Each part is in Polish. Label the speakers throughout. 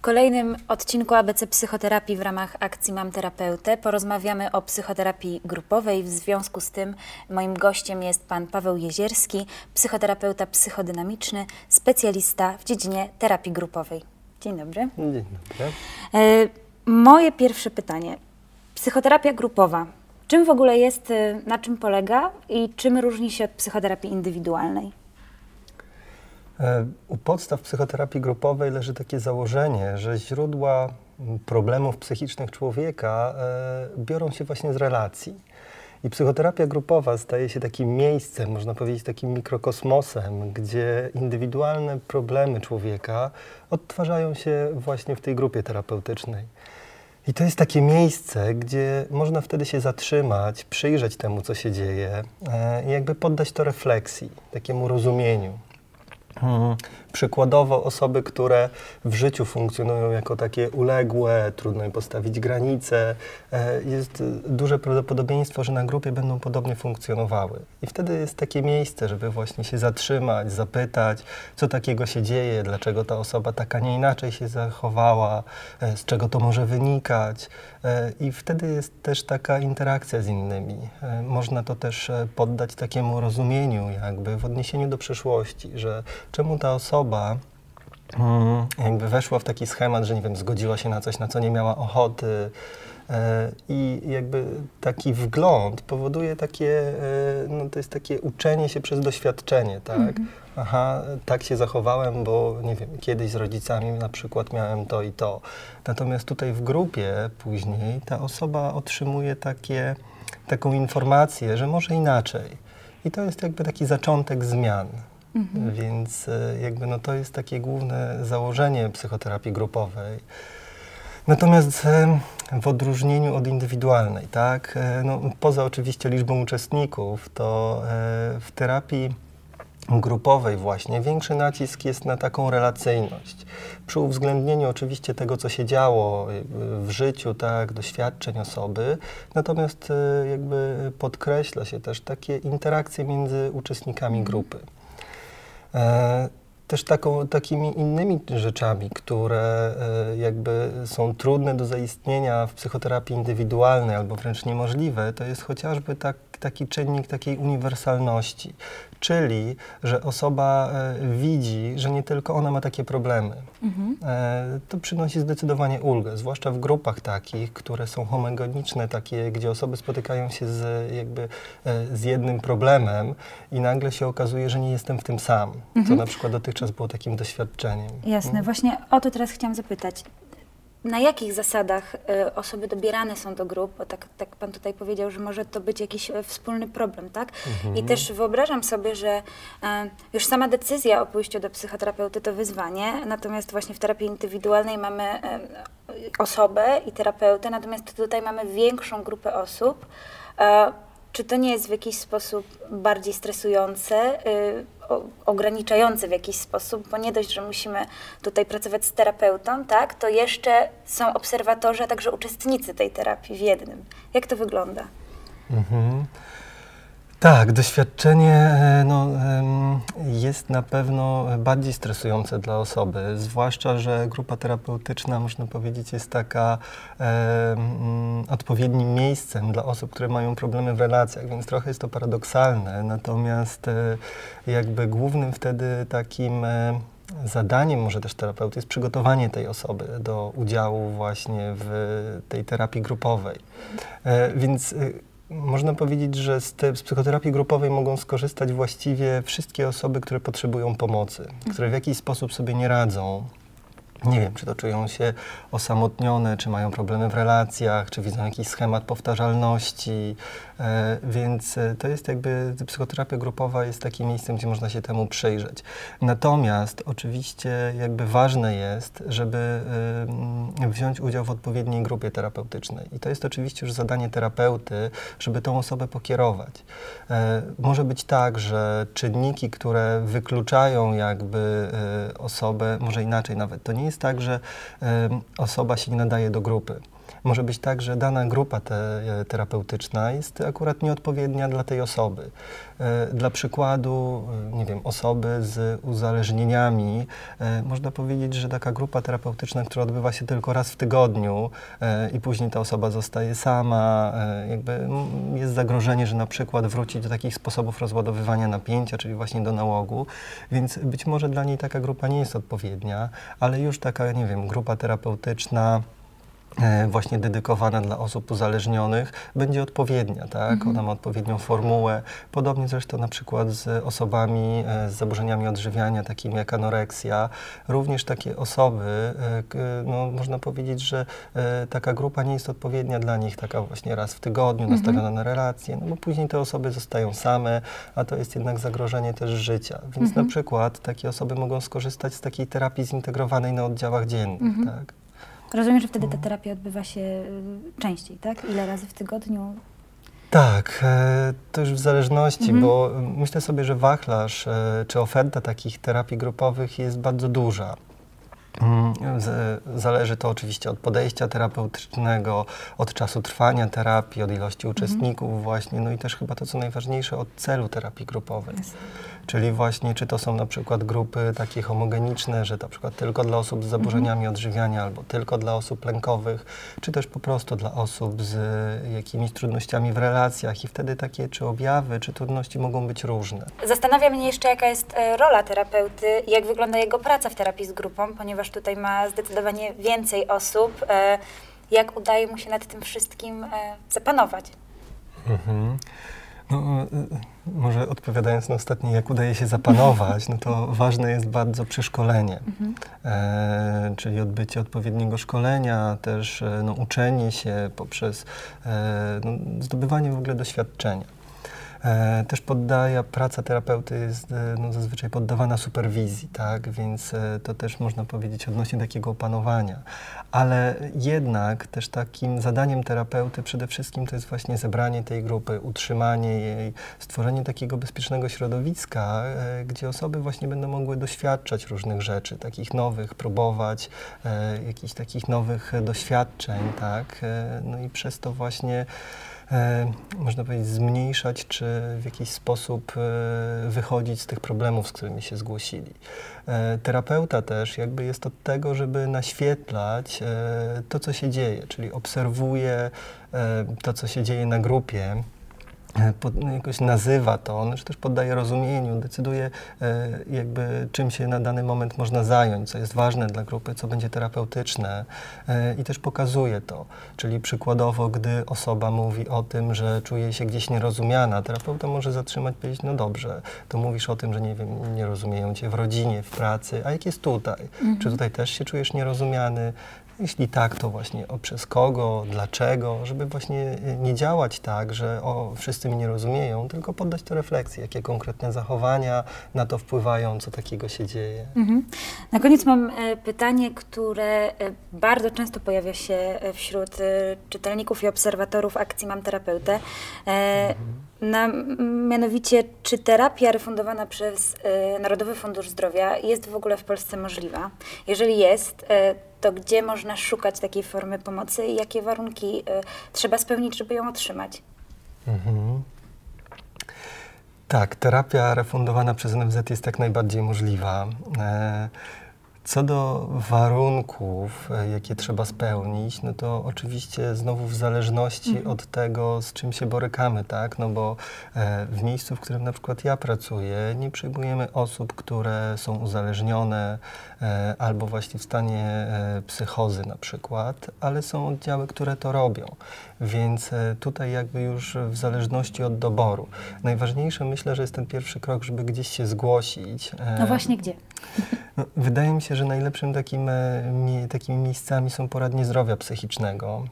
Speaker 1: W kolejnym odcinku ABC Psychoterapii w ramach akcji Mam Terapeutę porozmawiamy o psychoterapii grupowej. W związku z tym moim gościem jest pan Paweł Jezierski, psychoterapeuta psychodynamiczny, specjalista w dziedzinie terapii grupowej. Dzień dobry.
Speaker 2: Dzień dobry.
Speaker 1: E, moje pierwsze pytanie. Psychoterapia grupowa. Czym w ogóle jest, e, na czym polega i czym różni się od psychoterapii indywidualnej?
Speaker 2: E, U podstaw psychoterapii grupowej leży takie założenie, że źródła problemów psychicznych człowieka e, biorą się właśnie z relacji. I psychoterapia grupowa staje się takim miejscem, można powiedzieć takim mikrokosmosem, gdzie indywidualne problemy człowieka odtwarzają się właśnie w tej grupie terapeutycznej. I to jest takie miejsce, gdzie można wtedy się zatrzymać, przyjrzeć temu, co się dzieje e, i jakby poddać to refleksji, takiemu rozumieniu. 嗯。Przykładowo osoby, które w życiu funkcjonują jako takie uległe, trudno im postawić granice, e, jest duże prawdopodobieństwo, że na grupie będą podobnie funkcjonowały. I wtedy jest takie miejsce, żeby właśnie się zatrzymać, zapytać, co takiego się dzieje, dlaczego ta osoba tak, a nie inaczej się zachowała, e, z czego to może wynikać. E, I wtedy jest też taka interakcja z innymi. Można to też poddać takiemu rozumieniu, jakby w odniesieniu do przeszłości, że czemu ta osoba mm, jakby weszła w taki schemat, że nie wiem, zgodziła się na coś, na co nie miała ochoty. E, I jakby taki wgląd powoduje takie, e, no to jest takie uczenie się przez doświadczenie, tak? Aha, tak się zachowałem, bo nie wiem, kiedyś z rodzicami na przykład miałem to i to. Natomiast tutaj w grupie później ta osoba otrzymuje takie, taką informację, że może inaczej. I to jest jakby taki zaczątek zmian. Więc e, jakby no to jest takie główne założenie psychoterapii grupowej. Natomiast e, w odróżnieniu od indywidualnej, tak, e, no, poza oczywiście liczbą uczestników, to w terapii grupowej właśnie większy nacisk jest na taką relacyjność. Przy uwzględnieniu oczywiście tego, co się działo w życiu, tak, doświadczeń osoby, natomiast jakby podkreśla się też takie interakcje między uczestnikami grupy. E, też taką, takimi innymi rzeczami, które e, jakby są trudne do zaistnienia w psychoterapii indywidualnej albo wręcz niemożliwe, to jest chociażby tak, taki czynnik takiej uniwersalności, czyli że osoba e, widzi, że nie tylko ona ma takie problemy. E, to przynosi zdecydowanie ulgę, zwłaszcza w grupach takich, które są homogeniczne, takie, gdzie osoby spotykają się z, jakby, e, z jednym problemem i nagle się okazuje, że nie jestem w tym sam, co na przykład dotychczas było takim doświadczeniem.
Speaker 1: Jasne, właśnie o to teraz chciałam zapytać. Na jakich zasadach y, osoby dobierane są do grup? Bo tak, tak pan tutaj powiedział, że może to być jakiś e, wspólny problem, tak? I też wyobrażam sobie, że e, już sama decyzja o pójściu do psychoterapeuty to wyzwanie, natomiast właśnie w terapii indywidualnej mamy e, osobę i terapeutę, natomiast tutaj mamy większą grupę osób. Czy to nie jest w jakiś sposób bardziej stresujące, y, o, ograniczające w jakiś sposób, bo nie dość, że musimy tutaj pracować z terapeutą, tak, to jeszcze są obserwatorzy, a także uczestnicy tej terapii w jednym. Jak to wygląda?
Speaker 2: Mhm. Tak, doświadczenie e, no, jest na pewno bardziej stresujące dla osoby, zwłaszcza, że grupa terapeutyczna, można powiedzieć, jest taka odpowiednim miejscem dla osób, które mają problemy w relacjach, więc trochę jest to paradoksalne, natomiast e, jakby głównym wtedy takim e, zadaniem może też terapeuty jest przygotowanie tej osoby do udziału właśnie w tej terapii grupowej. Więc można powiedzieć, że z, te, z psychoterapii grupowej mogą skorzystać właściwie wszystkie osoby, które potrzebują pomocy, które w jakiś sposób sobie nie radzą. Nie wiem, czy to czują się osamotnione, czy mają problemy w relacjach, czy widzą jakiś schemat powtarzalności. E, więc e, to jest jakby, psychoterapia grupowa jest takim miejscem, gdzie można się temu przyjrzeć. Natomiast oczywiście jakby ważne jest, żeby wziąć udział w odpowiedniej grupie terapeutycznej. I to jest oczywiście już zadanie terapeuty, żeby tą osobę pokierować. E, może być tak, że czynniki, które wykluczają jakby y, osobę, może inaczej nawet, to nie jest tak, że osoba się nie nadaje do grupy. Może być tak, że dana grupa te, e, terapeutyczna jest akurat nieodpowiednia dla tej osoby. E, Dla przykładu, e, nie wiem, osoby z uzależnieniami, można powiedzieć, że taka grupa terapeutyczna, która odbywa się tylko raz w tygodniu i później ta osoba zostaje sama, jakby jest zagrożenie, że na przykład wróci do takich sposobów rozładowywania napięcia, czyli właśnie do nałogu, więc być może dla niej taka grupa nie jest odpowiednia, ale już taka, nie wiem, grupa terapeutyczna, właśnie dedykowana dla osób uzależnionych, będzie odpowiednia, tak? Ona ma odpowiednią formułę. Podobnie zresztą na przykład z osobami e, z zaburzeniami odżywiania, takimi jak anoreksja. Również takie osoby, e, no, można powiedzieć, że e, taka grupa nie jest odpowiednia dla nich, taka właśnie raz w tygodniu, nastawiona na relacje, no bo później te osoby zostają same, a to jest jednak zagrożenie też życia. Więc na przykład takie osoby mogą skorzystać z takiej terapii zintegrowanej na oddziałach dziennych, tak?
Speaker 1: Rozumiem, że wtedy ta terapia odbywa się y, częściej, tak? Ile razy w tygodniu?
Speaker 2: Tak, e, to już w zależności, bo mm, myślę sobie, że wachlarz e, czy oferta takich terapii grupowych jest bardzo duża. Mm, Zależy to oczywiście od podejścia terapeutycznego, od czasu trwania terapii, od ilości uczestników właśnie, no i też chyba to, co najważniejsze, od celu terapii grupowej. Czyli właśnie, czy to są na przykład grupy takie homogeniczne, że na przykład tylko dla osób z zaburzeniami odżywiania albo tylko dla osób lękowych, czy też po prostu dla osób z jakimiś trudnościami w relacjach i wtedy takie czy objawy, czy trudności mogą być różne.
Speaker 1: Zastanawia mnie jeszcze, jaka jest e, rola terapeuty jak wygląda jego praca w terapii z grupą, ponieważ tutaj ma zdecydowanie więcej osób. E, Jak udaje mu się nad tym wszystkim e, zapanować?
Speaker 2: Mhm. No, y, może odpowiadając na ostatnie, jak udaje się zapanować, no to ważne jest bardzo przeszkolenie, e, czyli odbycie odpowiedniego szkolenia, też e, no, uczenie się poprzez e, no, zdobywanie w ogóle doświadczenia. E, też poddaje, praca terapeuty jest e, no, zazwyczaj poddawana superwizji, tak? Więc e, to też można powiedzieć odnośnie takiego opanowania. Ale jednak też takim zadaniem terapeuty przede wszystkim to jest właśnie zebranie tej grupy, utrzymanie jej, stworzenie takiego bezpiecznego środowiska, gdzie osoby właśnie będą mogły doświadczać różnych rzeczy, takich nowych, próbować jakichś takich nowych doświadczeń, tak? No i przez to właśnie można powiedzieć, zmniejszać, czy w jakiś sposób e, wychodzić z tych problemów, z którymi się zgłosili. E, terapeuta też jakby jest od tego, żeby naświetlać e, to, co się dzieje, czyli obserwuje e, to, co się dzieje na grupie, e, jakoś nazywa to, on też poddaje rozumieniu, decyduje e, jakby czym się na dany moment można zająć, co jest ważne dla grupy, co będzie terapeutyczne e, i też pokazuje to. Czyli przykładowo, gdy osoba mówi o tym, że czuje się gdzieś nierozumiana, terapeuta może zatrzymać i powiedzieć, no dobrze, to mówisz o tym, że nie wiem, nie rozumieją cię w rodzinie, w pracy, a jak jest tutaj? Czy tutaj też się czujesz nierozumiany? Jeśli tak, to właśnie o przez kogo, dlaczego, żeby właśnie y, nie działać tak, że o, wszyscy mnie nie rozumieją, tylko poddać to refleksji, jakie konkretne zachowania na to wpływają, co takiego się dzieje.
Speaker 1: Mhm. Na koniec mam e, pytanie, które e, bardzo często pojawia się e, wśród czytelników i obserwatorów akcji Mam Terapeutę. E, na, mianowicie, czy terapia refundowana przez e, Narodowy Fundusz Zdrowia jest w ogóle w Polsce możliwa? Jeżeli jest, e, to gdzie można szukać takiej formy pomocy i jakie warunki e, trzeba spełnić, żeby ją otrzymać?
Speaker 2: Mhm. Tak, terapia refundowana przez NFZ jest jak najbardziej możliwa. E, Co do warunków, e, jakie trzeba spełnić, no to oczywiście znowu w zależności od tego, z czym się borykamy, tak? No bo e, w miejscu, w którym na przykład ja pracuję, nie przyjmujemy osób, które są uzależnione e, albo właśnie w stanie psychozy na przykład, ale są oddziały, które to robią. Więc e, tutaj jakby już w zależności od doboru. Najważniejsze myślę, że jest ten pierwszy krok, żeby gdzieś się zgłosić. E,
Speaker 1: No właśnie gdzie?
Speaker 2: no, wydaje mi się, że najlepszym takim, e, takimi miejscami są poradnie zdrowia psychicznego.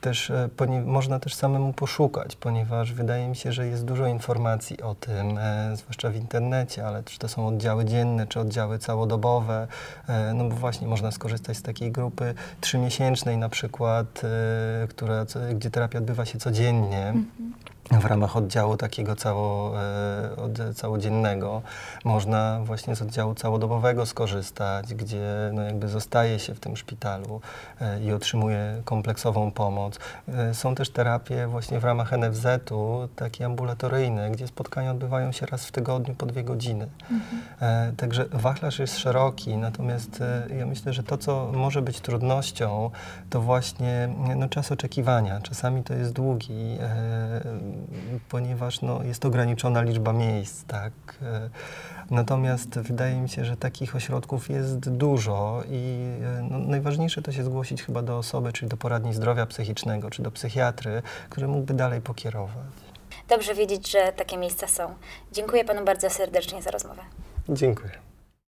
Speaker 2: Też e, można też samemu poszukać, ponieważ wydaje mi się, że jest dużo informacji o tym, e, zwłaszcza w internecie, ale czy to są oddziały dzienne, czy oddziały całodobowe. E, no bo właśnie można skorzystać z takiej grupy trzymiesięcznej na przykład, która, gdzie terapia odbywa się codziennie. W ramach oddziału takiego cało, e, od, całodziennego można właśnie z oddziału całodobowego skorzystać, gdzie no jakby zostaje się w tym szpitalu e, i otrzymuje kompleksową pomoc. E, Są też terapie właśnie w ramach NFZ-u, takie ambulatoryjne, gdzie spotkania odbywają się raz w tygodniu po dwie godziny. E, Także wachlarz jest szeroki, natomiast ja myślę, że to, co może być trudnością, to właśnie no, czas oczekiwania. Czasami to jest długi, ponieważ no, jest ograniczona liczba miejsc, tak. E, Natomiast wydaje mi się, że takich ośrodków jest dużo i e, no, najważniejsze to się zgłosić chyba do osoby, czyli do poradni zdrowia psychicznego, czy do psychiatry, który mógłby dalej pokierować.
Speaker 1: Dobrze wiedzieć, że takie miejsca są. Dziękuję panu bardzo serdecznie za rozmowę.
Speaker 2: Dziękuję.